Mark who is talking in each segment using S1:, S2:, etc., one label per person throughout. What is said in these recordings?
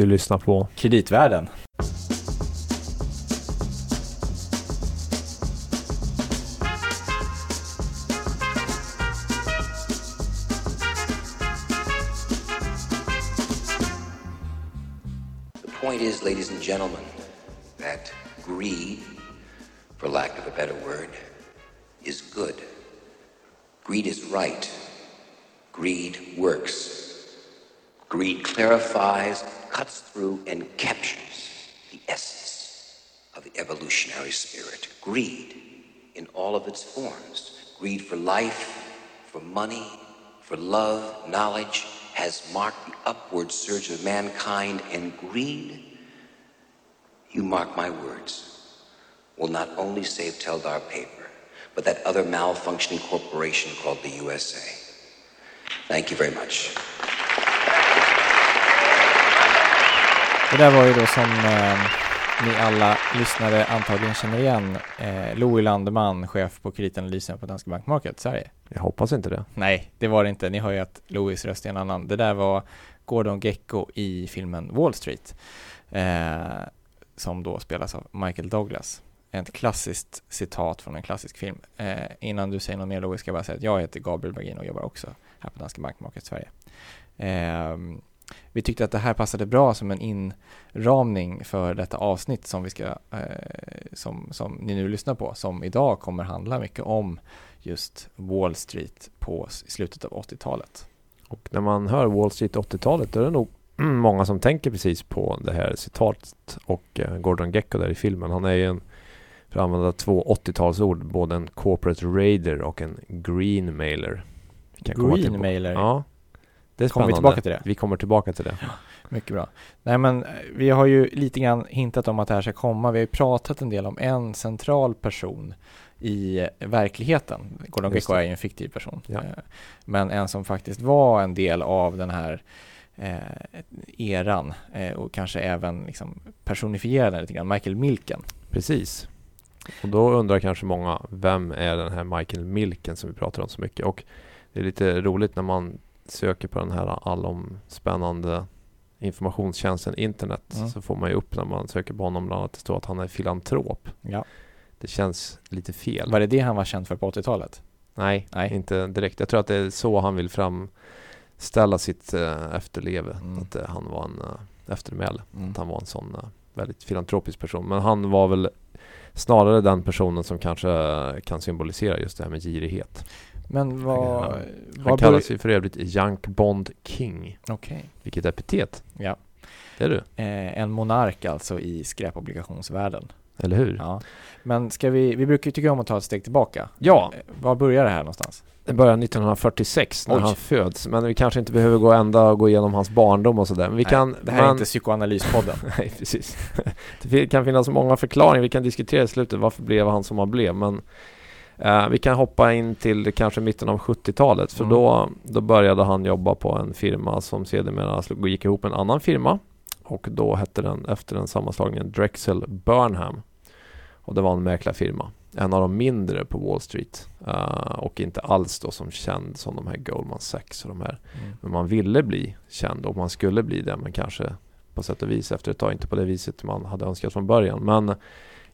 S1: Du lyssnar på
S2: Kreditvärlden.
S3: The point is, ladies and gentlemen, that greed, for lack of a better word, is good. Greed is right. Greed works. Greed clarifies, cuts through, and captures the essence of the evolutionary spirit. Greed in all of its forms. Greed for life, for money, for love, knowledge, has marked the upward surge of mankind, and greed, you mark my words, will not only save Teldar paper, but that other malfunctioning corporation called the USA. Thank you very much.
S2: Det där var ju då som eh, ni alla lyssnare antagligen känner igen eh, Louis Landeman, chef på kreditanalysen på Danske Bank Market Sverige.
S1: Jag hoppas inte det.
S2: Nej, det var det inte. Ni hör ju att Louis röst är en annan. Det där var Gordon Gecko i filmen Wall Street, eh, som då spelas av Michael Douglas. Ett klassiskt citat från en klassisk film. Eh, innan du säger något mer Louis ska jag bara säga att jag heter Gabriel Bergin och jobbar också här på Danske Bank Market Sverige. Eh, vi tyckte att det här passade bra som en inramning för detta avsnitt som vi ska, eh, som, som ni nu lyssnar på, som idag kommer handla mycket om just Wall Street på i slutet av 80-talet.
S1: Och när man hör Wall Street 80-talet då är det nog många som tänker precis på det här citatet och eh, Gordon Gecko där i filmen. Han är ju en, för att använda två 80-talsord, både en corporate raider och en green mailer.
S2: Green mailer.
S1: Ja. Det är
S2: Kommer vi
S1: spännande.
S2: tillbaka till det?
S1: Vi kommer tillbaka till det.
S2: Mycket bra. Nej men eh, vi har ju lite grann hintat om att det här ska komma. Vi har ju pratat en del om en central person i eh, verkligheten. Gordon
S1: det.
S2: är ju en fiktiv person.
S1: Ja.
S2: Eh, Men en som faktiskt var en del av den här eh, eran eh, och kanske även liksom personifierade den lite grann. Michael Milken.
S1: Precis. Och då undrar kanske många, vem är den här Michael Milken som vi pratar om så mycket? Och det är lite roligt när man söker på den här allomspännande informationstjänsten internet
S2: Mm.
S1: så får man ju upp när man söker på honom bland annat det står att han är filantrop.
S2: Ja.
S1: Det känns lite fel.
S2: Var det det han var känd för på 80-talet?
S1: Nej,
S2: Nej.
S1: inte direkt. Jag tror att det är så han vill framställa sitt äh, efterleve.
S2: Mm.
S1: Att eh, han var en äh, eftermäle.
S2: Mm.
S1: Att han var en sån eh, väldigt filantropisk person. Men han var väl snarare den personen som kanske kan symbolisera just det här med girighet.
S2: Men vad...
S1: Han-
S2: vad
S1: Han kallas ju för övrigt Junk Bond King.
S2: Okej.
S1: Vilket epitet.
S2: Ja.
S1: Det är du,
S2: Eh, en monark alltså i skräpobligationsvärlden.
S1: eller hur?
S2: Ja. Men ska vi, vi brukar ju tycka om att ta ett steg tillbaka.
S1: Ja,
S2: Eh, Var börjar det här någonstans?
S1: det börjar 1946 när
S2: Oj.
S1: han föds. Men vi kanske inte behöver gå ända och gå igenom hans barndom och sådär. Men vi
S2: Nej,
S1: kan...
S2: det här är
S1: men-
S2: inte psykoanalyspodden.
S1: Nej, precis. Det kan finnas många förklaringar. Vi kan diskutera i slutet varför blev han som han blev. Men eh, vi kan hoppa in till kanske mitten av 70-talet. För
S2: Mm.
S1: då, då började han jobba på en firma som sedermera gick ihop med en annan firma. Och då hette den efter den sammanslagningen Drexel Burnham. Och det var en mäklarfirma. En av de mindre på Wall Street. Eh, och inte alls då som känd som de här Goldman Sachs och de här.
S2: Mm.
S1: Men man ville bli känd och man skulle bli det men kanske på sätt och vis efter ett tag inte på det viset man hade önskat från början. Men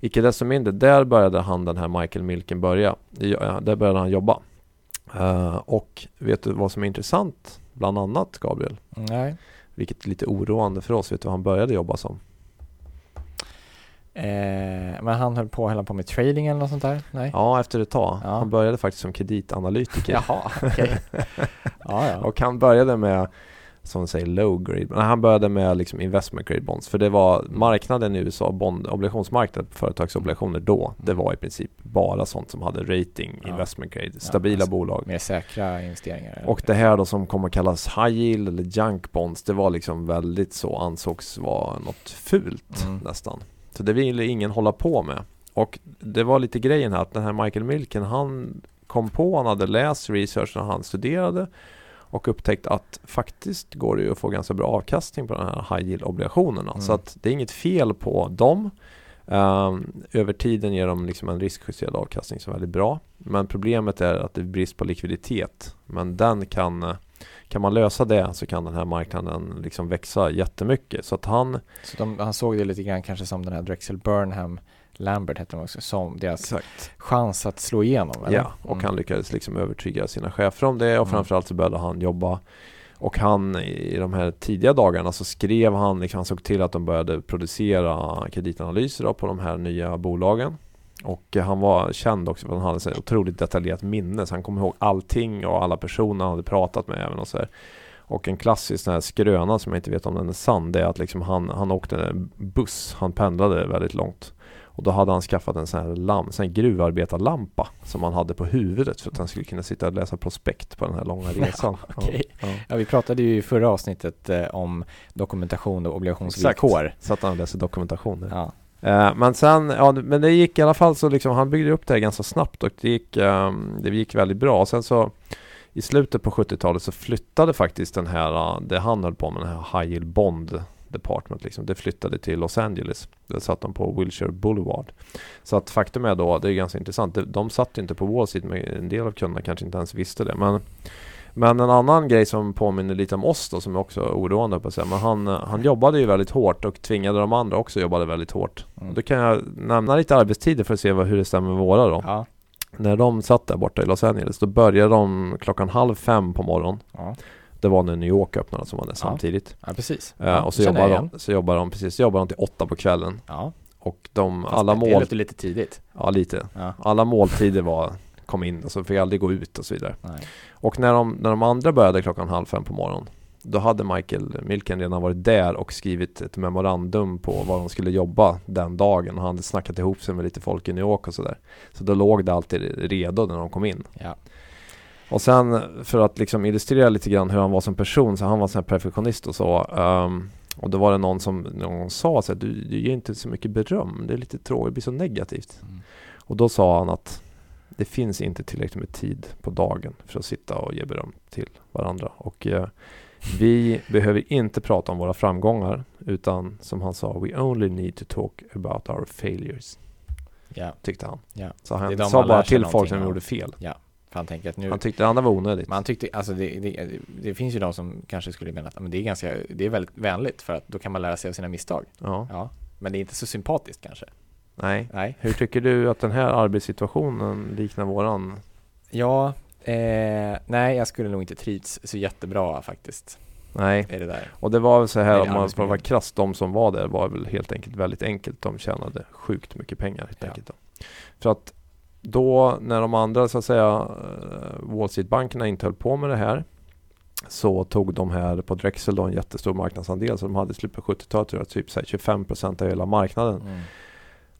S1: icke desto mindre, där började han den här Michael Milken börja. Ja, Där började han jobba. Eh, och vet du vad som är intressant? Bland annat Gabriel,
S2: Nej.
S1: vilket är lite oroande för oss. Vet du vad han började jobba som?
S2: Eh, men han höll på, höll på med trading eller något sånt där? Nej?
S1: Ja, efter ett tag.
S2: Ja.
S1: Han började faktiskt som kreditanalytiker.
S2: Jaha, okej. ja, ja.
S1: Och han började med, som säger, low grade. Men han började med liksom investment grade bonds. För det var marknaden i USA, bond, obligationsmarknaden, företagsobligationer då. Det var i princip bara sånt som hade rating,
S2: Ja.
S1: investment grade, stabila
S2: alltså,
S1: bolag.
S2: Mer säkra investeringar?
S1: Och det här då som kommer kallas high yield eller junk bonds, det var liksom väldigt så, ansågs vara något fult
S2: Mm.
S1: nästan. Så det ville ingen hålla på med. Och det var lite grejen här att den här Michael Milken, han kom på, han hade läst research när han studerade och upptäckt att faktiskt går det ju att få ganska bra avkastning på de här high yield obligationerna.
S2: Mm.
S1: Så att det är inget fel på dem. Ehm, över tiden ger de liksom en riskjusterad avkastning som är väldigt bra. Men problemet är att det är brist på likviditet. Men den kan kan man lösa det så kan den här marknaden liksom växa jättemycket. Så att han...
S2: Så de, han såg det lite grann kanske som den här Drexel Burnham Lambert hette de också, som deras
S1: Exakt.
S2: chans att slå igenom. Eller?
S1: Ja, och
S2: Mm.
S1: han lyckades liksom övertyga sina chefer om det och
S2: Mm.
S1: framförallt så började han jobba och han i de här tidiga dagarna så skrev han, liksom, han såg till att de började producera kreditanalyser då på de här nya bolagen. Och han var känd också för att han hade här otroligt detaljerat minne så han kom ihåg allting och alla personer han hade pratat med även och så här. Och en klassisk sån här skröna som jag inte vet om den är sann det är att liksom han, han åkte buss, han pendlade väldigt långt. Och då hade han skaffat en sån här, lamp, sån här gruvarbetarlampa som han hade på huvudet för att han skulle kunna sitta och läsa prospekt på den här långa resan. ja, ja.
S2: Ja, vi pratade ju i förra avsnittet eh, om dokumentation och obligationsvillkor.
S1: Så att han läser dokumentation.
S2: Ja.
S1: Eh, men sen, ja men det gick i alla fall så liksom, han byggde upp det här ganska snabbt och det gick, ehm, det gick väldigt bra. Sen så i slutet på 70-talet så flyttade faktiskt den här, eh, det han höll på med, den här High Yield Bond Department liksom, det flyttade till Los Angeles. Där satt de på Wilshire Boulevard. Så att faktum är då, det är ganska intressant, de, satt inte på Wall Street, men en del av kunderna kanske inte ens visste det. Men, men en annan grej som påminner lite om oss då, som är också oroande på att säga, men han, han jobbade ju väldigt hårt och tvingade de andra också jobbade väldigt hårt.
S2: Mm.
S1: Då kan jag nämna lite arbetstider för att se vad, hur det stämmer med våra då.
S2: Ja.
S1: När de satt där borta i Los Angeles, då började de klockan halv fem på morgonen.
S2: Ja.
S1: Det var när New York öppnade som var det samtidigt.
S2: ja, precis.
S1: Eh,
S2: Ja,
S1: och så
S2: det jag
S1: jobbar, de, så jobbar de precis, så jobbar de till åtta på kvällen.
S2: Ja,
S1: Och de,
S2: fast
S1: alla
S2: det
S1: mål,
S2: låter lite tidigt.
S1: ja lite.
S2: Ja.
S1: Alla måltider var, kom in och så fick aldrig gå ut och så vidare.
S2: Nej.
S1: Och när de, när de andra började klockan halv fem på morgonen Då hade Michael Milken redan varit där och skrivit ett memorandum på vad de skulle jobba den dagen. Och han hade snackat ihop sig med lite folk i New York och sådär. Så då låg det alltid redo när de kom in.
S2: Ja.
S1: Och sen för att liksom illustrera lite grann hur han var som person så han var här perfektionist och så. ehm, och då var det någon som någon sa så här, du, du ger inte så mycket beröm, det är lite tråkigt, det blir så negativt.
S2: Mm.
S1: Och då sa han att det finns inte tillräckligt med tid på dagen för att sitta och ge beröm till varandra. Och eh, vi behöver inte prata om våra framgångar utan som han sa, we only need to talk about our failures,
S2: ja,
S1: tyckte han.
S2: ja.
S1: Så han
S2: de
S1: sa bara till folk som
S2: av.
S1: gjorde fel.
S2: För han tänker att nu,
S1: Han tyckte det andra var onödigt.
S2: man tyckte, alltså det, det, det finns ju de som kanske skulle mena att men det är ganska, det är väldigt vänligt för att då kan man lära sig av sina misstag.
S1: Ja,
S2: Ja, men det är inte så sympatiskt kanske.
S1: nej.
S2: Nej.
S1: Hur tycker du att den här arbetssituationen liknar våran?
S2: Ja, eh, nej jag skulle nog inte trivts så jättebra faktiskt.
S1: Nej.
S2: Det.
S1: Och det var väl så här om man får
S2: arbetsmiljö.
S1: vara krass, de som var där var väl helt enkelt väldigt enkelt. De tjänade sjukt mycket pengar helt
S2: Ja.
S1: enkelt. Då. För att då när de andra så att säga eh, Wall Street-bankerna inte höll på med det här så tog de här på Drexel då en jättestor marknadsandel. Så de hade i slutet på 70-talet tror jag, typ så här 25% av hela marknaden.
S2: Mm.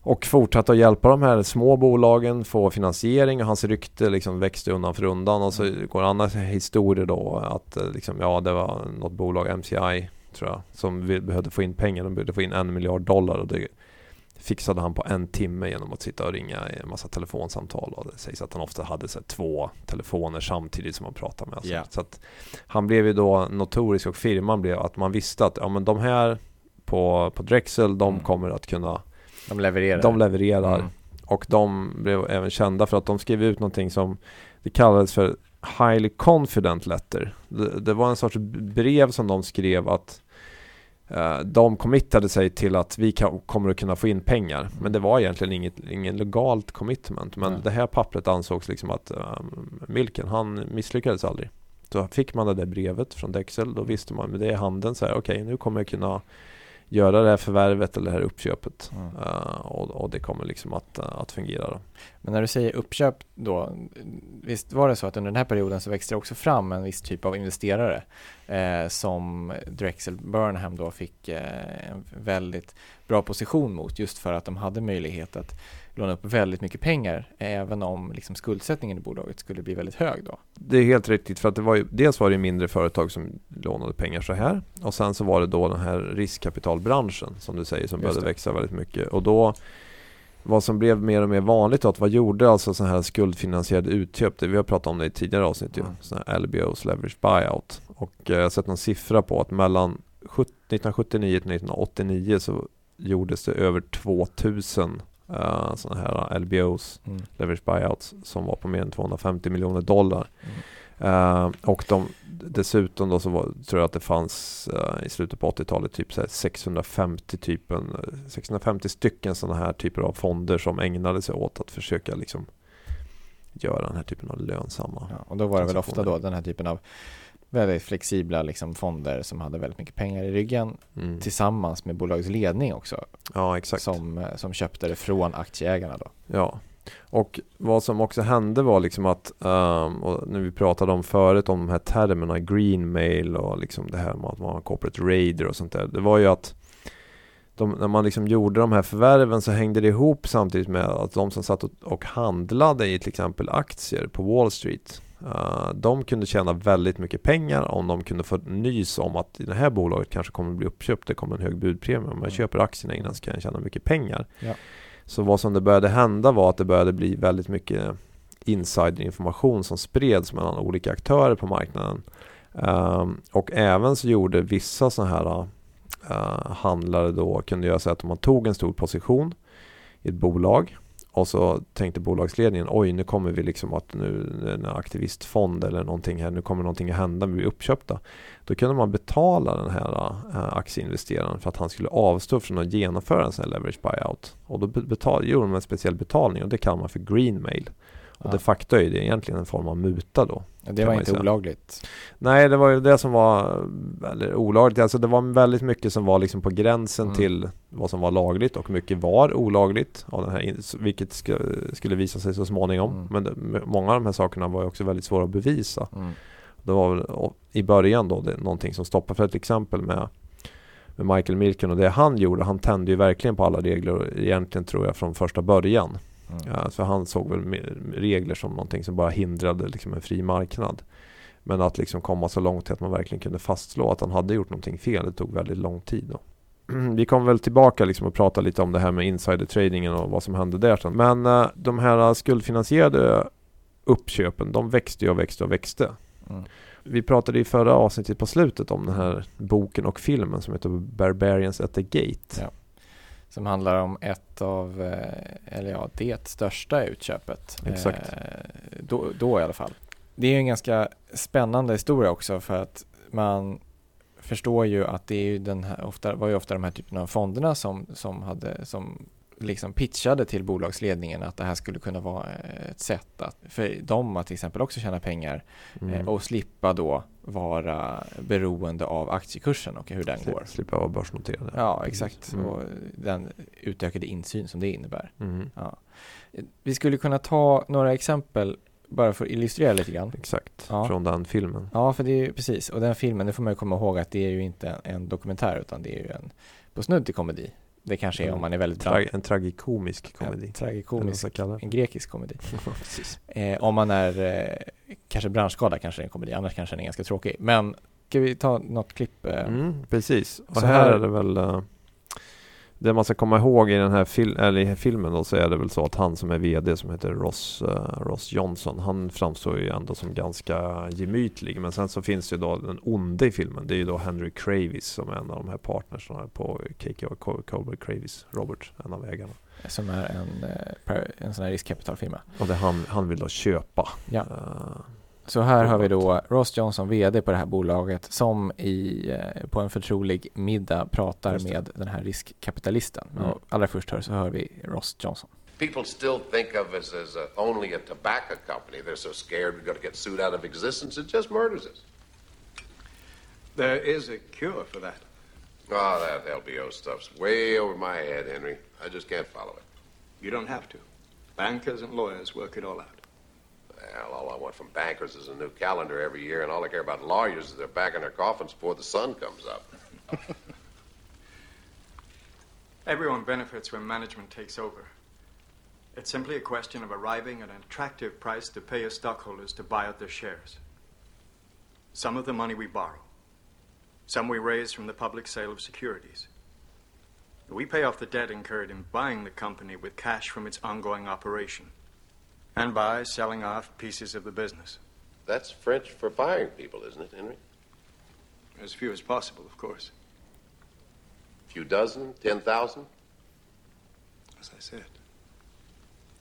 S1: Och fortsatte att hjälpa de här små bolagen få finansiering och hans rykte liksom växte undan för undan. Och så
S2: Mm.
S1: går andra historier då att eh, liksom, ja, det var något bolag, MCI tror jag, som behövde få in pengar. De behövde få in en miljard dollar och det fixade han på en timme genom att sitta och ringa i en massa telefonsamtal. Och det sägs att han ofta hade så här, två telefoner samtidigt som han pratade med. Alltså.
S2: Ja.
S1: Så att han blev ju då notorisk och firman blev att man visste att ja, men de här på, på Drexel, de
S2: Mm.
S1: kommer att kunna
S2: De levererar.
S1: de levererar.
S2: Mm.
S1: Och de blev även kända för att de skrev ut någonting som det kallades för Highly Confident Letter. Det, det var en sorts brev som de skrev att de committade sig till att vi kan, kommer att kunna få in pengar. Men det var egentligen inget, ingen legalt commitment. Men
S2: Nej.
S1: det här pappret ansågs liksom att um, Milken, han misslyckades aldrig. Så fick man det där brevet från Dexel, då visste man med det i handen så här, okej nu kommer jag kunna göra det här förvärvet eller det här uppköpet.
S2: Mm.
S1: Eh, och, och det kommer liksom att, eh, att fungera då.
S2: Men när du säger uppköp då, visst var det så att under den här perioden så växte det också fram en viss typ av investerare eh, som Drexel Burnham då fick eh, en väldigt bra position mot just för att de hade möjlighet att låna upp väldigt mycket pengar även om liksom skuldsättningen i bolaget skulle bli väldigt hög då.
S1: Det är helt riktigt för att det var ju, dels var det mindre företag som lånade pengar så här och sen så var det då den här riskkapitalbranschen som du säger som började växa väldigt mycket och då vad som blev mer och mer vanligt då, att vad gjorde alltså så här skuldfinansierade utköp? Det, vi har pratat om det i tidigare avsnitt ju,
S2: Mm.
S1: sådana här LBOs, leverage buyout och eh, jag har sett någon siffra på att mellan 70 1979 till 1989 så gjordes det över 2000 uh, sådana här LBOs
S2: Mm.
S1: leverage buyouts som var på mer än 250 miljoner dollar.
S2: Mm.
S1: Eh, och de, dessutom då så var, tror jag att det fanns eh, i slutet på 80-talet typ så här 650 typen, 650 stycken sådana här typer av fonder som ägnade sig åt att försöka liksom göra den här typen av lönsamma.
S2: Ja, och då var det väl ofta då den här typen av väldigt flexibla liksom fonder som hade väldigt mycket pengar i ryggen
S1: Mm.
S2: tillsammans med bolagets ledning också
S1: Ja, exakt.
S2: som, eh, som köpte det från aktieägarna då.
S1: Ja, och vad som också hände var liksom att, um, och när vi pratade om förut om de här termerna, green mail och liksom det här med att man har corporate raider och sånt där. Det var ju att de, när man liksom gjorde de här förvärven så hängde det ihop samtidigt med att de som satt och, och handlade i till exempel aktier på Wall Street de kunde tjäna väldigt mycket pengar om de kunde få nys om att det här bolaget kanske kommer att bli uppköpt, det kommer en hög budpremie. Om jag
S2: Mm.
S1: köper aktierna innan så kan jag tjäna mycket pengar.
S2: Ja.
S1: Så vad som det började hända var att det började bli väldigt mycket insiderinformation som spreds mellan olika aktörer på marknaden. Ehm, och även så gjorde vissa sådana här eh, handlare då kunde göra så att man tog en stor position i ett bolag och så tänkte bolagsledningen oj nu kommer vi liksom att nu en aktivistfond eller någonting här nu kommer någonting att hända vi blir uppköpta. Då kunde man betala den här äh, aktieinvesteraren för att han skulle avstå från att genomföra en sån här leverage buyout. Och då betal, gjorde de en speciell betalning och det kallar man för green mail. Och
S2: Ja.
S1: de facto är det egentligen en form av muta då.
S2: Det var inte olagligt.
S1: Nej, det var ju det som var eller olagligt. Alltså det var väldigt mycket som var liksom på gränsen
S2: Mm.
S1: till vad som var lagligt och mycket var olagligt. Av den här, vilket ska, skulle visa sig så småningom.
S2: Mm.
S1: Men det, många av de här sakerna var ju också väldigt svåra att bevisa.
S2: Mm.
S1: Det var väl i början då det, någonting som stoppade. För ett exempel med, med Michael Milken och det han gjorde. Han tände ju verkligen på alla regler egentligen tror jag från första början.
S2: Mm.
S1: Så han såg väl regler som någonting som bara hindrade liksom en fri marknad. Men att liksom komma så långt till att man verkligen kunde fastslå att han hade gjort någonting fel, det tog väldigt lång tid. Då. Vi kommer väl tillbaka liksom och prata lite om det här med insider-tradingen och vad som hände där sen. Men eh, de här skuldfinansierade uppköpen, de växte och växte och växte.
S2: Mm.
S1: Vi pratade i förra avsnittet på slutet om den här boken och filmen som heter Barbarians at the Gate.
S2: Ja. Som handlar om ett av, eh, eller ja, det största utköpet.
S1: Exakt.
S2: Eh, Då, då i alla fall. Det är ju en ganska spännande historia också för att man förstår ju att det är ju den här, ofta, var ju ofta de här typerna av fonderna som, som hade, som liksom pitchade till bolagsledningen att det här skulle kunna vara ett sätt att, för dem att till exempel också tjäna pengar
S1: Mm.
S2: eh, och slippa då vara beroende av aktiekursen och hur den går.
S1: Sli- Slippa vara börsnoterade.
S2: Ja, exakt.
S1: Mm.
S2: Och den utökade insyn som det innebär.
S1: Mm.
S2: Ja. Vi skulle kunna ta några exempel bara för att illustrera lite grann.
S1: Exakt,
S2: Ja.
S1: från den filmen.
S2: Ja, för det är ju precis. Och den filmen, det får man ju komma ihåg att det är ju inte en, en dokumentär utan det är ju en på snudd till komedi. Det kanske är om man är väldigt bra.
S1: Tra- en tragikomisk komedi. Vad
S2: tragikomisk, en grekisk komedi.
S1: Ja.
S2: Eh, om man är eh, kanske branschskadad kanske det är en komedi, annars kanske den är ganska tråkig. Men ska vi ta något klipp? Eh,
S1: Mm, precis. Och här,
S2: här-
S1: är det väl eh, Det man ska komma ihåg i den här, fil- eller filmen då så är det väl så att han som är VD som heter Ross, eh, Ross Johnson Han framstår ju ändå som ganska gemytlig Men sen så finns det ju då den onde i filmen Det är ju då Henry Kravis som är en av de här partnersna på KKR Col- Colbert Kravis Robert, en av ägarna
S2: Som är en, eh, en sån här riskkapitalfirma.
S1: Och det han, han vill då köpa
S2: Ja.
S1: eh,
S2: Så här har vi då Ross Johnson, VD på det här bolaget, som i, eh, på en förtrolig middag pratar med den här riskkapitalisten.
S1: Mm.
S2: Och allra först hör, så hör vi Ross Johnson.
S4: People still think of us as a, only a tobacco company. They're so scared we're going to get sued out of existence, it just murders us.
S5: There is a cure for that.
S4: Oh, that LBO stuff's way over my head, Henry. I just can't follow it.
S5: You don't have to. Bankers and lawyers work it all out.
S4: Well, all I want from bankers is a new calendar every year, and all I care about lawyers is they're back in their coffins before the sun comes up.
S5: Everyone benefits when management takes over. It's simply a question of arriving at an attractive price to pay your stockholders to buy out their shares. Some of the money we borrow, some we raise from the public sale of securities. We pay off the debt incurred in buying the company with cash from its ongoing operation, and by selling off pieces of the business.
S4: That's French for firing people, isn't it, Henry?
S5: As few as possible, of course.
S4: A few dozen, ten thousand?
S5: As I said,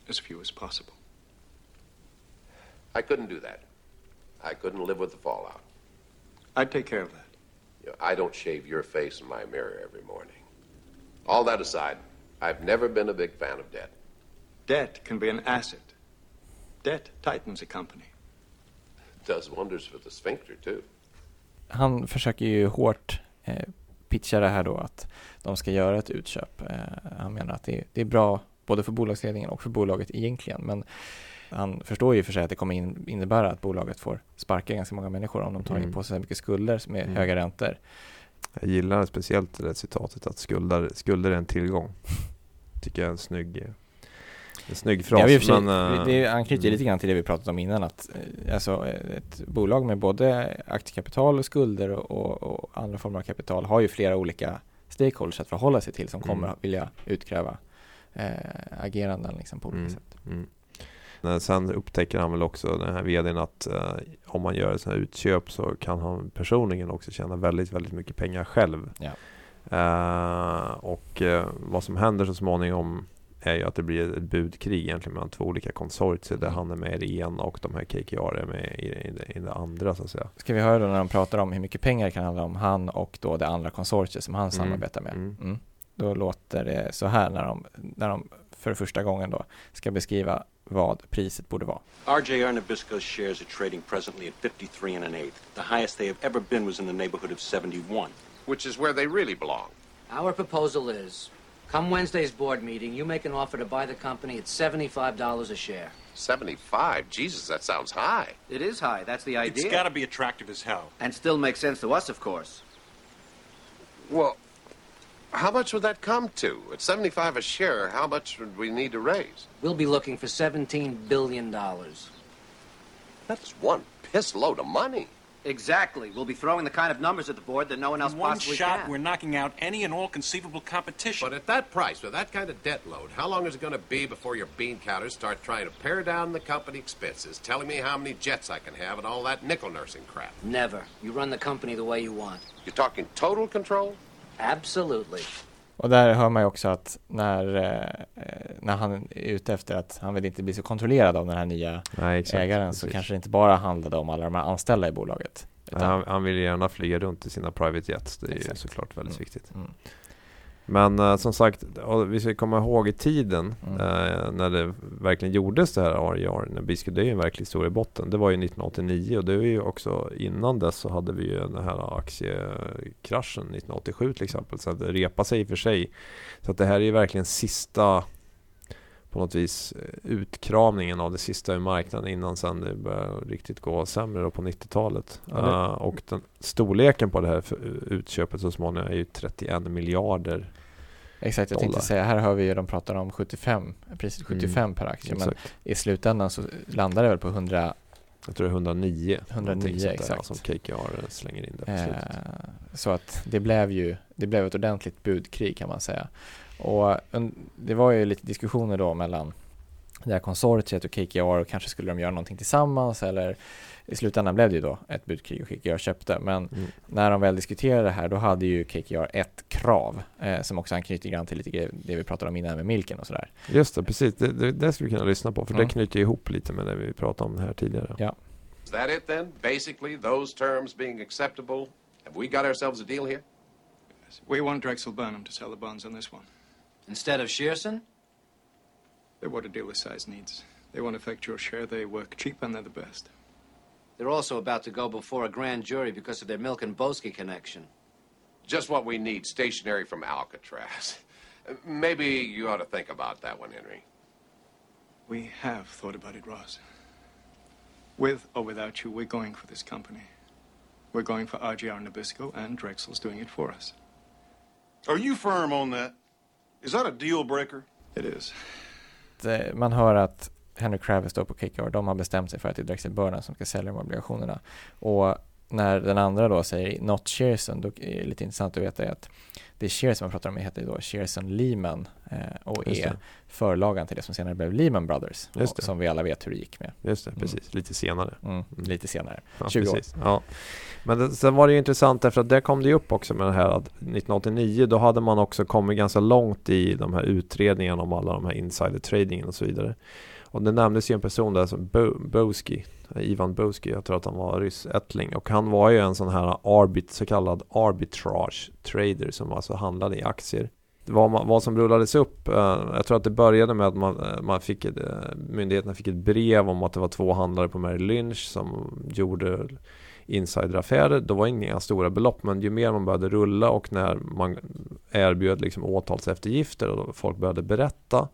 S5: as few as possible.
S4: I couldn't do that. I couldn't live with the fallout.
S5: I'd take care of that.
S4: You know, I don't shave your face in my mirror every morning. All that aside, I've never been a big fan of debt.
S5: Debt can be an asset. Debt tightens a company.
S4: It does wonders for the sphincter, too.
S2: Han försöker ju hårt eh, pitcha det här då att de ska göra ett utköp. Eh, han menar att det, det är bra både för bolagsledningen och för bolaget egentligen. Men han förstår ju för sig att det kommer in, innebära att bolaget får sparka ganska många människor om de tar in
S1: Mm.
S2: på sig så mycket skulder med
S1: Mm.
S2: höga räntor.
S1: Jag gillar speciellt det citatet att skulder, skulder är en tillgång. Tycker jag är en snygg, eh, en snygg fras.
S2: För sig,
S1: men, eh,
S2: det anknyter ju
S1: mm.
S2: lite grann till det vi pratat om innan att eh, alltså, eh, ett bolag med både aktiekapital och skulder och, och, andra former av kapital har ju flera olika stakeholders att förhålla sig till som
S1: Mm.
S2: kommer att vilja utkräva eh, ageranden liksom på olika
S1: Mm.
S2: sätt.
S1: Mm. Sen upptäcker han väl också den här vdn att eh, om man gör ett sånt här utköp så kan han personligen också tjäna väldigt, väldigt mycket pengar själv.
S2: Ja.
S1: Eh, och eh, vad som händer så småningom är ju att det blir ett budkrig egentligen mellan två olika konsortier där
S2: Mm.
S1: han är med i det ena och de här KKR är med i, i, det, i det andra så att säga.
S2: Ska vi höra då när de pratar om hur mycket pengar det kan handla om han och då det andra konsortiet som han samarbetar med.
S1: Mm.
S2: Mm. Då låter det så här när de, när de för första gången då ska beskriva vad priset borde vara.
S6: RJR Nabisco's shares are trading presently at 53 and an eighth. The highest they have ever been was in the neighborhood of 71.
S4: Which is where they really belong.
S7: Our proposal is, come Wednesday's board meeting, you make an offer to buy the company at $75 a share.
S4: 75? Jesus, that sounds high.
S8: It is high. That's the idea.
S6: It's got to be attractive as hell.
S8: And still makes sense to us, of course.
S4: Well, how much would that come to? At 75 a share, how much would we need to raise?
S7: We'll be looking for $17 billion.
S4: That's one piss load of money.
S8: Exactly. We'll be throwing the kind of numbers at the board that no one else
S6: In one
S8: possibly
S6: shot,
S8: can.
S6: we're knocking out any and all conceivable competition.
S4: But at that price, with that kind of debt load, how long is it going to be before your bean counters start trying to pare down the company expenses, telling me how many jets I can have and all that nickel nursing crap?
S7: Never. You run the company the way you want.
S4: You're talking total control?
S7: Absolutely.
S2: Och där hör man ju också att när, eh, när han är ute efter att han vill inte bli så kontrollerad av den här nya
S1: Nej, exakt.
S2: ägaren så
S1: Precis.
S2: kanske det inte bara handlade om alla de här anställda i bolaget.
S1: Han, han vill gärna flyga runt i sina private jets. Det är ju
S2: Exakt.
S1: såklart väldigt
S2: Mm.
S1: viktigt.
S2: Mm.
S1: Men eh, som sagt, vi ska komma ihåg i tiden
S2: Mm.
S1: eh, när det verkligen gjordes det här RJR, när Biscuit, det är en verklig historia i botten. Det var ju 1989 och det var ju också innan dess så hade vi ju den här aktiekraschen 1987 till exempel. Så att det repade sig i och för sig. Så att det här är ju verkligen sista på något vis eh, utkramningen av det sista i marknaden innan sen det började riktigt gå sämre på 90-talet.
S2: Ja,
S1: Eh, och den storleken på det här för- utköpet så småningom är ju 31 miljarder
S2: Exakt, jag tänkte
S1: dollar.
S2: säga, här har vi ju, de pratar om 75, priset 75
S1: Mm.
S2: per aktie, men
S1: Exakt.
S2: i slutändan så landar det väl på 100,
S1: Jag tror det är 109.
S2: 109,
S1: någonting sånt där,
S2: exakt.
S1: Som KKR slänger in där på
S2: eh,
S1: slutet.
S2: så att det blev ju, det blev ett ordentligt budkrig kan man säga. Och un- det var ju lite diskussioner då mellan det här konsortiet och KKR och kanske skulle de göra någonting tillsammans eller i slutändan blev det ju då ett budkrig och KKR köpte. Men
S1: Mm.
S2: när de väl diskuterade det här då hade ju KKR ett krav eh, som också anknyter grann till lite det vi pratade om innan med Milken och sådär.
S1: Just det, precis. Det, det, det skulle vi kunna lyssna på för
S2: Mm.
S1: det knyter ihop lite med det vi pratade om här tidigare.
S2: Ja.
S4: Is that it then? Basically, those terms being acceptable? Have we got ourselves a deal here?
S5: We want Drexel Burnham to sell the bonds on this one.
S7: Instead of Shearson?
S5: They're what a deal this size needs. They won't affect your share. They work cheap and they're the best.
S7: They're also about to go before a grand jury because of their Milk and Boski connection.
S4: Just what we need, stationary from Alcatraz. Maybe you ought to think about that one, Henry.
S5: We have thought about it, Ross. With or without you, we're going for this company. We're going for RGR Nabisco, and Drexel's doing it for us.
S9: Are you firm on that? Is that a deal breaker?
S5: It is.
S2: Eh, Man hör att Henry Kravis då på KKR, de har bestämt sig för att det är Drexel Burnham som ska sälja de obligationerna. Och när den andra då säger not Shearson, då är det lite intressant att veta att det Shearson man pratar om heter då Shearson Lehman eh, och är
S1: det.
S2: förlagan till det som senare blev Lehman Brothers. Och
S1: det.
S2: Som vi alla vet hur det gick med.
S1: Just det,
S2: Mm.
S1: precis. Lite senare.
S2: Mm, lite senare.
S1: Ja,
S2: 20 år.
S1: precis. Ja. Men det, sen var det ju intressant därför att där kom det ju upp också med det här att 1989 då hade man också kommit ganska långt i de här utredningarna om alla de här insider tradingen och så vidare. Och det nämndes ju en person där som Bo Boski, Ivan Boski, jag tror att han var ryssättling. Och han var ju en sån här arbit, så kallad arbitrage trader som alltså handlade i aktier. Vad, man, vad som rullades upp, eh, jag tror att det började med att man, eh, man fick ett, eh, myndigheterna fick ett brev om att det var två handlare på Merrill Lynch som gjorde insideraffärer. Då var inga stora belopp men ju mer man började rulla och när man erbjöd liksom åtalseftergifter och folk började berätta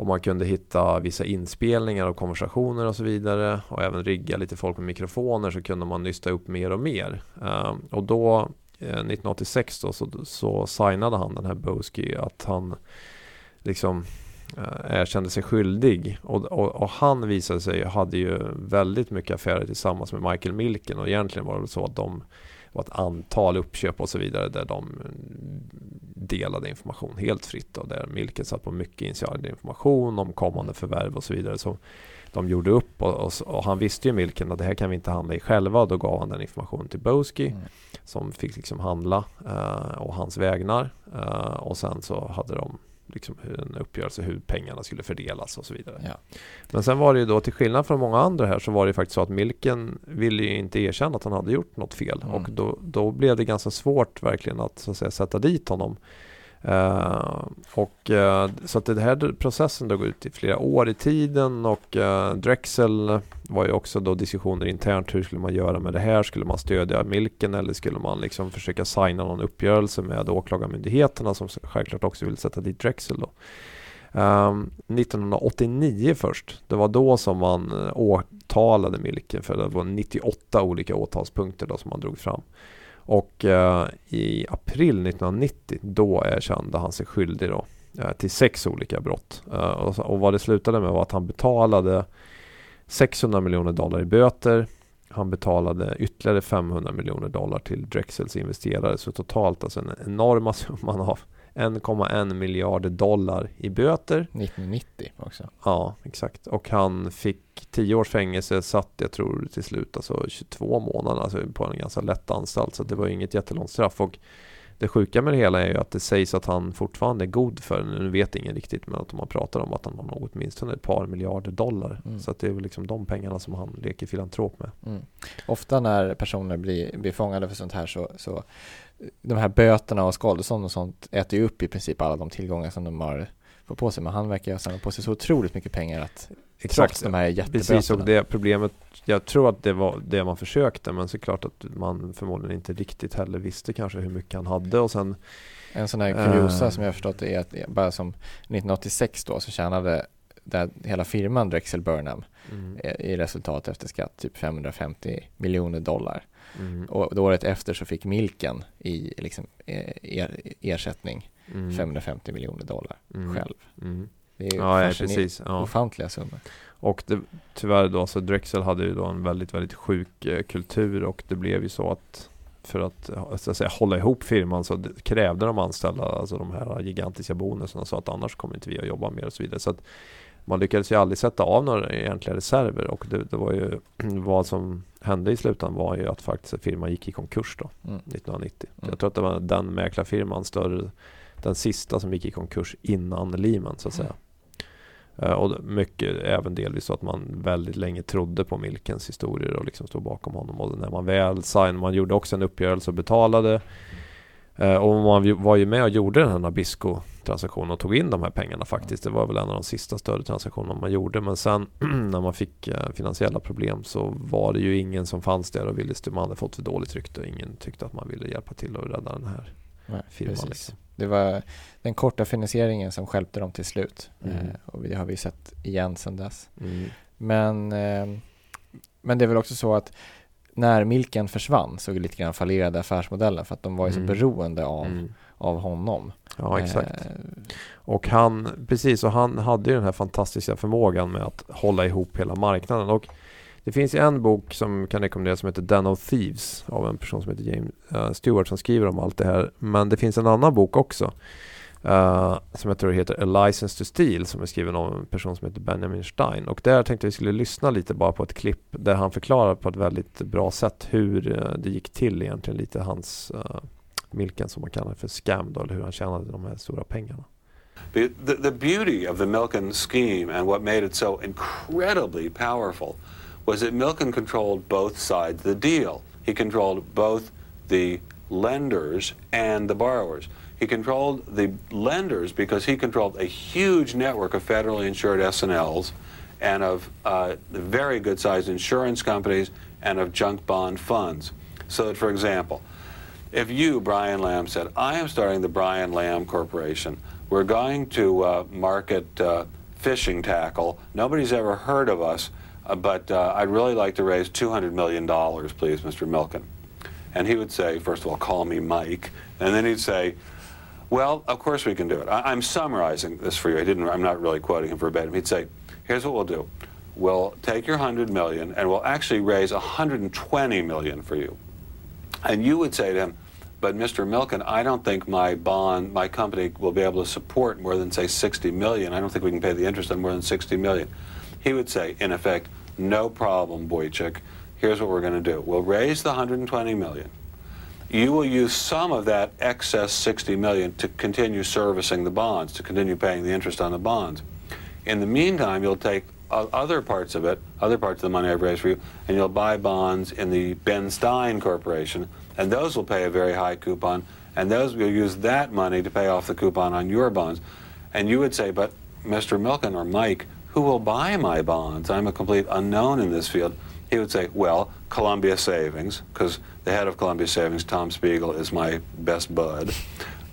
S1: och man kunde hitta vissa inspelningar och konversationer och så vidare och även rigga lite folk med mikrofoner så kunde man nysta upp mer och mer. Ehm, och då eh, 1986 då, så, så signade han den här Boski att han liksom eh, erkände sig skyldig. Och, och, och, han visade sig, hade ju väldigt mycket affärer tillsammans med Michael Milken och egentligen var det så att de var ett antal uppköp och så vidare där de delade information helt fritt och där Milken satt på mycket insiderinformation om kommande förvärv och så vidare. Så de gjorde upp och, och, och, han visste ju Milken att det här kan vi inte handla i själva. Då gav han den informationen till Boski mm. som fick liksom handla uh, och hans vägnar. Uh, och sen så hade de liksom en uppgörelse hur pengarna skulle fördelas och så vidare. Ja. Men sen var det ju då till skillnad från många andra här så var det faktiskt så att Milken ville ju inte erkänna att han hade gjort något fel mm. och då, då blev det ganska svårt verkligen att, så att säga, sätta dit honom. Uh, och uh, så att den här processen då går ut i flera år i tiden och uh, Drexel var ju också då diskussioner internt. Hur skulle man göra med det här? Skulle man stödja Milken eller skulle man liksom försöka signa någon uppgörelse med åklagarmyndigheterna som självklart också vill sätta dit Drexel då. Ehm, 1989 först, det var då som man åtalade Milken för det var 98 olika åtalspunkter då som man drog fram. Och eh, i april 1990 då erkände han sig skyldig då, eh, till sex olika brott. Eh, och, och, vad det slutade med var att han betalade 600 miljoner dollar i böter. Han betalade ytterligare 500 miljoner dollar till Drexels investerare. Så totalt alltså en enorma summan av 1,1 miljarder dollar i böter.
S2: 1990 också.
S1: Ja, exakt. Och han fick 10 års fängelse, satt jag tror till slut alltså 22 månader alltså på en ganska lätt anstalt. Så det var inget jättelångt straff. Och det sjuka med det hela är ju att det sägs att han fortfarande är god för, nu vet ingen riktigt, men att man pratar om att han har något åtminstone ett par miljarder dollar. Mm. Så att det är väl liksom de pengarna som han leker filantrop med. Mm.
S2: Ofta när personer blir, blir fångade för sånt här så, så de här böterna och skadestånd och sånt äter ju upp i princip alla de tillgångar som de har fått på sig. Men han verkar ha samlat på sig så otroligt mycket pengar att Exakt, de här jätteböterna.
S1: Precis, och det problemet, jag tror att det var det man försökte, men såklart att man förmodligen inte riktigt heller visste kanske hur mycket han hade och sen
S2: En sån här kuriosa uh, som jag förstått är att bara som 1986 då så tjänade där hela firman Drexel Burnham mm. i resultat efter skatt typ 550 miljoner dollar. Mm. Och året efter så fick Milken i liksom, eh, er, ersättning mm. 550 miljoner dollar
S1: mm.
S2: själv.
S1: Mm.
S2: Det är
S1: ja, ja, precis. Ja.
S2: ofantliga summor.
S1: Och det, tyvärr då, så Drexel hade ju då en väldigt, väldigt sjuk eh, kultur och det blev ju så att för att, så att säga, hålla ihop firman så krävde de anställda alltså de här gigantiska bonusarna så att annars kommer inte vi att jobba mer och så vidare. Så att man lyckades ju aldrig sätta av några egentliga reserver och det, det var ju vad som hände i slutändan var ju att faktiskt firman gick i konkurs då mm. 1990. Mm. Jag tror att det var den mäklarfirman större, den sista som gick i konkurs innan Lehman så att säga. Uh, och mycket även delvis så att man väldigt länge trodde på Milkens historier och liksom stod bakom honom. Och när man väl signade, man gjorde också en uppgörelse och betalade Eh, och man var ju med och gjorde den här Nabisco-transaktionen och tog in de här pengarna faktiskt. Det var väl en av de sista större transaktionerna man gjorde. Men sen när man fick eh, finansiella problem så var det ju ingen som fanns där och ville Man hade fått för dåligt rykte. Ingen tyckte att man ville hjälpa till att rädda den här Nej, firman. Liksom.
S2: Det var den korta finansieringen som skälpte dem till slut. Mm. Eh, och det har vi sett igen sedan dess. Mm. Men, men det är väl också så att när Milken försvann så lite grann fallerade affärsmodellen för att de var ju så mm. beroende av, mm. av honom.
S1: Ja, exakt. Eh. Och han, precis, och han hade ju den här fantastiska förmågan med att hålla ihop hela marknaden. Och det finns en bok som kan rekommenderas som heter Den of Thieves av en person som heter James uh, Stewart som skriver om allt det här. Men det finns en annan bok också Uh, som jag tror heter A License to Steal som är skriven av en person som heter Benjamin Stein. Och där tänkte vi skulle lyssna lite bara på ett klipp där han förklarar på ett väldigt bra sätt hur uh, det gick till egentligen lite hans uh, Milken som man kallar för scam då, eller hur han tjänade de här stora pengarna.
S10: The, the, the beauty of the Milken scheme and what made it so incredibly powerful was that Milken controlled both sides of the deal. He controlled both the lenders and the borrowers. He controlled the lenders because he controlled a huge network of federally insured S&Ls and of uh, very good-sized insurance companies and of junk bond funds. So that, for example, if you, Brian Lamb, said, I am starting the Brian Lamb Corporation, we're going to uh, market uh, fishing tackle. Nobody's ever heard of us, but uh, I'd really like to raise $200 million, please, Mr. Milken. And he would say, first of all, call me Mike. And then he'd say, well, of course we can do it. I- I'm summarizing this for you. I didn't, I'm not really quoting him verbatim. He'd say, here's what we'll do. We'll take your 100 million and we'll actually raise 120 million for you. And you would say to him, but Mr. Milken, I don't think my bond, my company will be able to support more than say 60 million. I don't think we can pay the interest on more than 60 million. He would say, in effect, no problem, Boychik. Here's what we're going to do. We'll raise the 120 million. You will use some of that excess 60 million to continue servicing the bonds, to continue paying the interest on the bonds. In the meantime, you'll take other parts of it, other parts of the money I've raised for you, and you'll buy bonds in the Ben Stein Corporation, and those will pay a very high coupon, and those will use that money to pay off the coupon on your bonds. And you would say, but Mr. Milken or Mike, who will buy my bonds? I'm a complete unknown in this field. He would say, well, Columbia Savings, because the head of Columbia Savings, Tom Spiegel, is my best bud,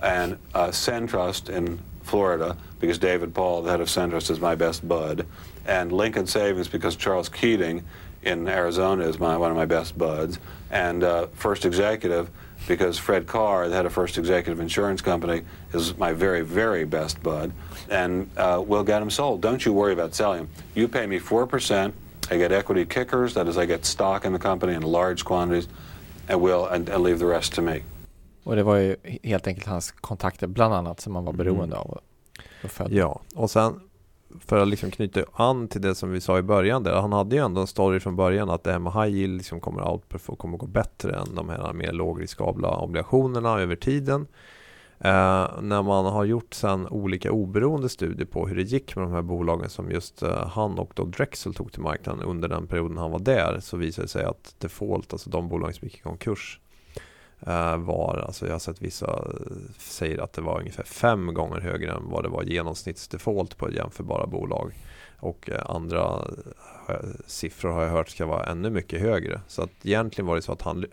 S10: and uh, Centrust in Florida, because David Paul, the head of Centrust, is my best bud, and Lincoln Savings, because Charles Keating in Arizona is my, one of my best buds, and uh, First Executive, because Fred Carr, the head of First Executive Insurance Company, is my very, very best bud, and uh, we'll get them sold. Don't you worry about selling them. You pay me 4%, I get equity kickers, that is, I get stock in the company in large quantities, and, we'll, and, and leave the rest to me.
S2: Och det var ju helt enkelt hans kontakter bland annat som han var beroende av.
S1: Ja, och sen för att liksom knyta an till det som vi sa i början där. Han hade ju ändå en story från början att det här med high yield liksom kommer att kommer gå bättre än de här mer lågriskabla obligationerna över tiden. Eh, när man har gjort sen olika oberoende studier på hur det gick med de här bolagen som just eh, han och då Drexel tog till marknaden under den perioden han var där så visade det sig att default, alltså de bolag som gick i konkurs Eh, var, alltså jag har sett vissa eh, säger att det var ungefär fem gånger högre än vad det var genomsnittsdefault på jämförbara bolag. Och eh, andra siffror har jag hört ska vara ännu mycket högre. Så att egentligen var det så att han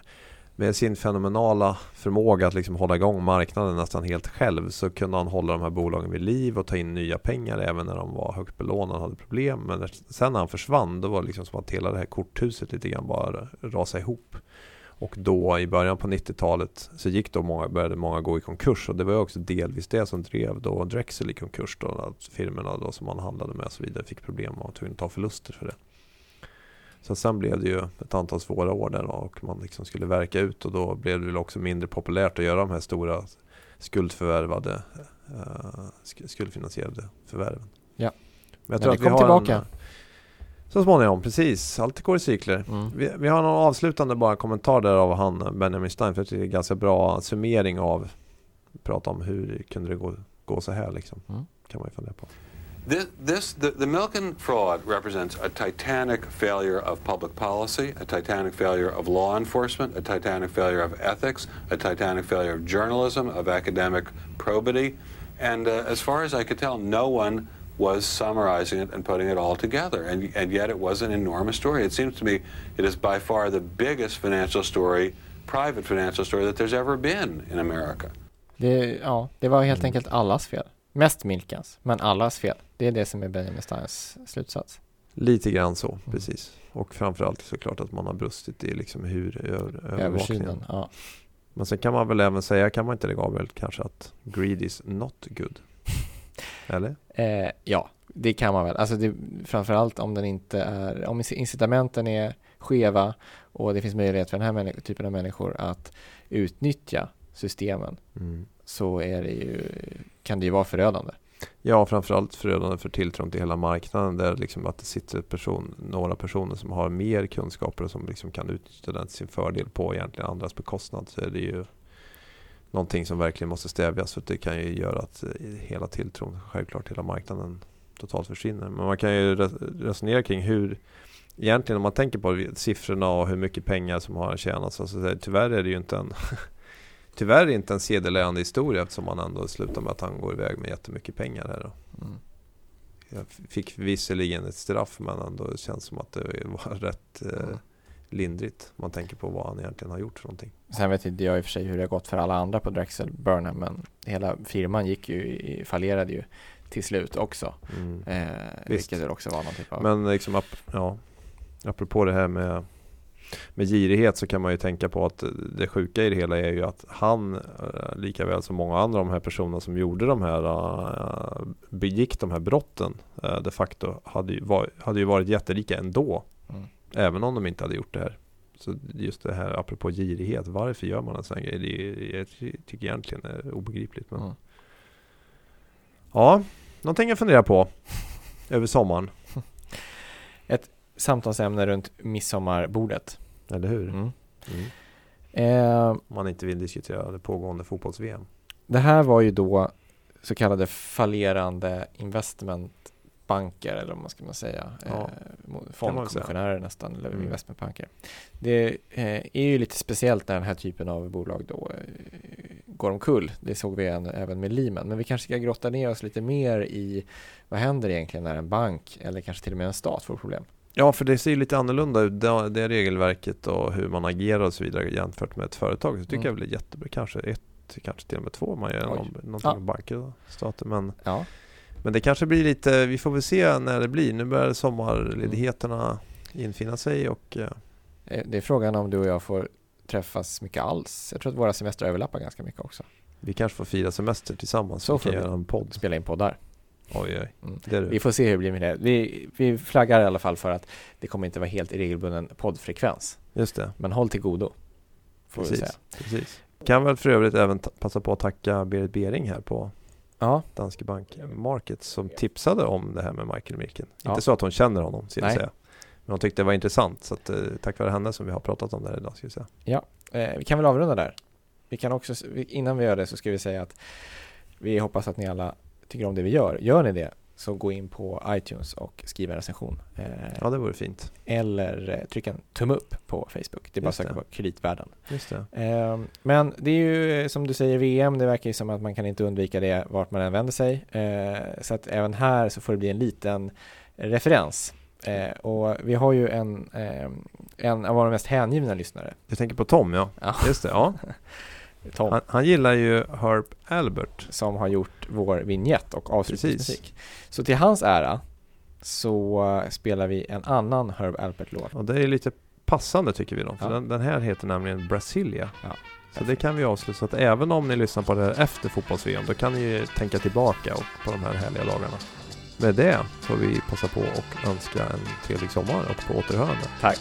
S1: med sin fenomenala förmåga att liksom hålla igång marknaden nästan helt själv så kunde han hålla de här bolagen vid liv och ta in nya pengar även när de var högt belånade och hade problem. Men sen när han försvann då var det liksom som att hela det här korthuset lite grann bara rasade ihop. Och då i början på 90-talet så gick då många, började många gå i konkurs och det var också delvis det som drev då Drexel i konkurs då, att firmorna då som man handlade med och så vidare fick problem och var tvungna att ta förluster för det. Så sen blev det ju ett antal svåra år där och man liksom skulle verka ut och då blev det väl också mindre populärt att göra de här stora skuldförvärvade, uh, skuldfinansierade förvärven.
S2: Ja.
S1: Men jag
S2: Men
S1: tror
S2: det
S1: att vi
S2: kom
S1: har
S2: tillbaka.
S1: En, så småningom, precis. Allt går i cykler.
S2: Mm.
S1: Vi, vi har någon avslutande bara kommentar där av han Benjamin Stein. För det är en ganska bra summering av prata om hur kunde det gå, gå så här liksom.
S2: Mm.
S1: Kan man ju fundera på.
S10: This, this the, the Milken fraud represents a titanic failure of public policy, a titanic failure of law enforcement, a titanic failure of ethics, a titanic failure of journalism, of academic probity. And uh, as far as I could tell, no one was summarizing it and putting it all together. And, and yet it was an enormous story. It seems to me it is by far the biggest financial story, private financial story, that there's ever been in America.
S2: Det, ja, det var helt enkelt allas fel. Mest Milkans, men allas fel. Det är det som är Benjamin Steins slutsats.
S1: Lite grann så,
S2: Mm.
S1: precis. Och framförallt såklart att man har brustit i liksom hur över, övervakningen.
S2: Ja.
S1: Men sen kan man väl även säga, kan man inte det Gabriel, kanske att greed is not good? Eller?
S2: Eh, ja, det kan man väl. Alltså det, framförallt om den inte är, om incitamenten är skeva och det finns möjlighet för den här typen av människor att utnyttja systemen
S1: Mm.
S2: så är det ju, kan det ju vara förödande.
S1: Ja, framförallt förödande för tilltron till hela marknaden där liksom att det sitter person, några personer som har mer kunskaper och som liksom kan utnyttja den till sin fördel på egentligen andras bekostnad så är det ju någonting som verkligen måste stävjas för det kan ju göra att eh, hela tilltron, självklart hela marknaden totalt försvinner. Men man kan ju re- resonera kring hur Egentligen om man tänker på siffrorna och hur mycket pengar som har tjänats. Alltså, tyvärr är det ju inte en Tyvärr är det inte en sedelärande historia eftersom man ändå slutar med att han går iväg med jättemycket pengar här. Då.
S2: Mm.
S1: Jag fick visserligen ett straff men ändå känns som att det var rätt eh, lindrigt. Om man tänker på vad han egentligen har gjort för någonting.
S2: Sen vet inte jag i och för sig hur det har gått för alla andra på Drexel Burnham men hela firman gick ju, fallerade ju till slut också.
S1: Mm.
S2: Eh, vilket väl också var någon typ av...
S1: Men liksom, ap- ja, apropå det här med, med girighet så kan man ju tänka på att det sjuka i det hela är ju att han, eh, lika väl som många andra av de här personerna som gjorde de här, eh, begick de här brotten eh, de facto, hade ju, var, hade ju varit jätterika ändå.
S2: Mm.
S1: Även om de inte hade gjort det här. Så just det här apropå girighet, varför gör man en sån här grej? Det är, jag tycker egentligen är obegripligt. Men...
S2: Mm.
S1: Ja, någonting att fundera på över sommaren.
S2: Samtalsämne runt midsommarbordet.
S1: Eller hur?
S2: Mm.
S1: Mm.
S2: Eh,
S1: Om man inte vill diskutera det pågående fotbolls-VM.
S2: Det här var ju då så kallade fallerande investmentbanker eller vad man ska man säga.
S1: Ja,
S2: eh, fondkommissionärer nästan eller
S1: Mm.
S2: investmentbanker. Det eh, är ju lite speciellt när den här typen av bolag då eh, går omkull. Det såg vi en, även med Lehman. Men vi kanske ska grotta ner oss lite mer i vad händer egentligen när en bank eller kanske till och med en stat får problem.
S1: Ja, för det ser ju lite annorlunda ut, det, det regelverket och hur man agerar och så vidare jämfört med ett företag. Så tycker
S2: Mm.
S1: jag väl det är jättebra. Kanske ett, kanske till och med två om man gör någon, någonting
S2: Ja.
S1: med banker och stater. Men,
S2: Ja,
S1: men det kanske blir lite, vi får väl se när det blir. Nu börjar sommarledigheterna infinna sig och eh,
S2: eh, det är frågan om du och jag får träffas mycket alls. Jag tror att våra semestrar överlappar ganska mycket också.
S1: vi kanske får fira semester tillsammans.
S2: Så
S1: vi
S2: får vi.
S1: göra en podd.
S2: Spela in poddar.
S1: Oj, oj.
S2: Mm.
S1: Det du.
S2: Vi får se hur det blir med det. Vi, vi flaggar i alla fall för att det kommer inte vara helt i regelbunden poddfrekvens.
S1: Just det.
S2: Men håll till godo. Får vi säga.
S1: Precis. Precis. Kan väl för övrigt även passa på att tacka Berit Bering här på
S2: Ja,
S1: Danske Bank Markets som tipsade om det här med Michael Mirken.
S2: Ja.
S1: Inte så att hon känner honom, ska jag säga. Men hon tyckte det var intressant, så att, eh, tack vare henne som vi har pratat om det här idag, ska jag säga.
S2: eh, vi kan väl avrunda där. Vi kan också, innan vi gör det så ska vi säga att vi hoppas att ni alla tycker om det vi gör. Gör ni det så gå in på iTunes och skriv en recension. Eh,
S1: Ja, det vore fint.
S2: Eller eh, tryck en tumme upp på Facebook. Det är bara att söka på kreditvärlden.
S1: Just det.
S2: Eh, Men det är ju eh, som du säger VM, det verkar ju som att man kan inte undvika det vart man än vänder sig. Så att även här så får det bli en liten referens. Och vi har ju en, eh, en av våra mest hängivna lyssnare,
S1: Du tänker på Tom, ja.
S2: Ja.
S1: Just det, ja.
S2: Tom,
S1: Han, han gillar ju Herb Albert.
S2: som har gjort vår vignett och avslutningsmusik. Så till hans ära så eh, spelar vi en annan Herb Alpert-låt.
S1: Och det är lite passande tycker vi då. För
S2: Ja.
S1: den, den här heter nämligen Brasilia.
S2: Ja.
S1: Så det kan vi avsluta. Så att även om ni lyssnar på det här efter fotbolls-VM, då kan ni ju tänka tillbaka på de här härliga dagarna. Med det får vi passa på och önska en trevlig sommar och på återhörande.
S2: Tack!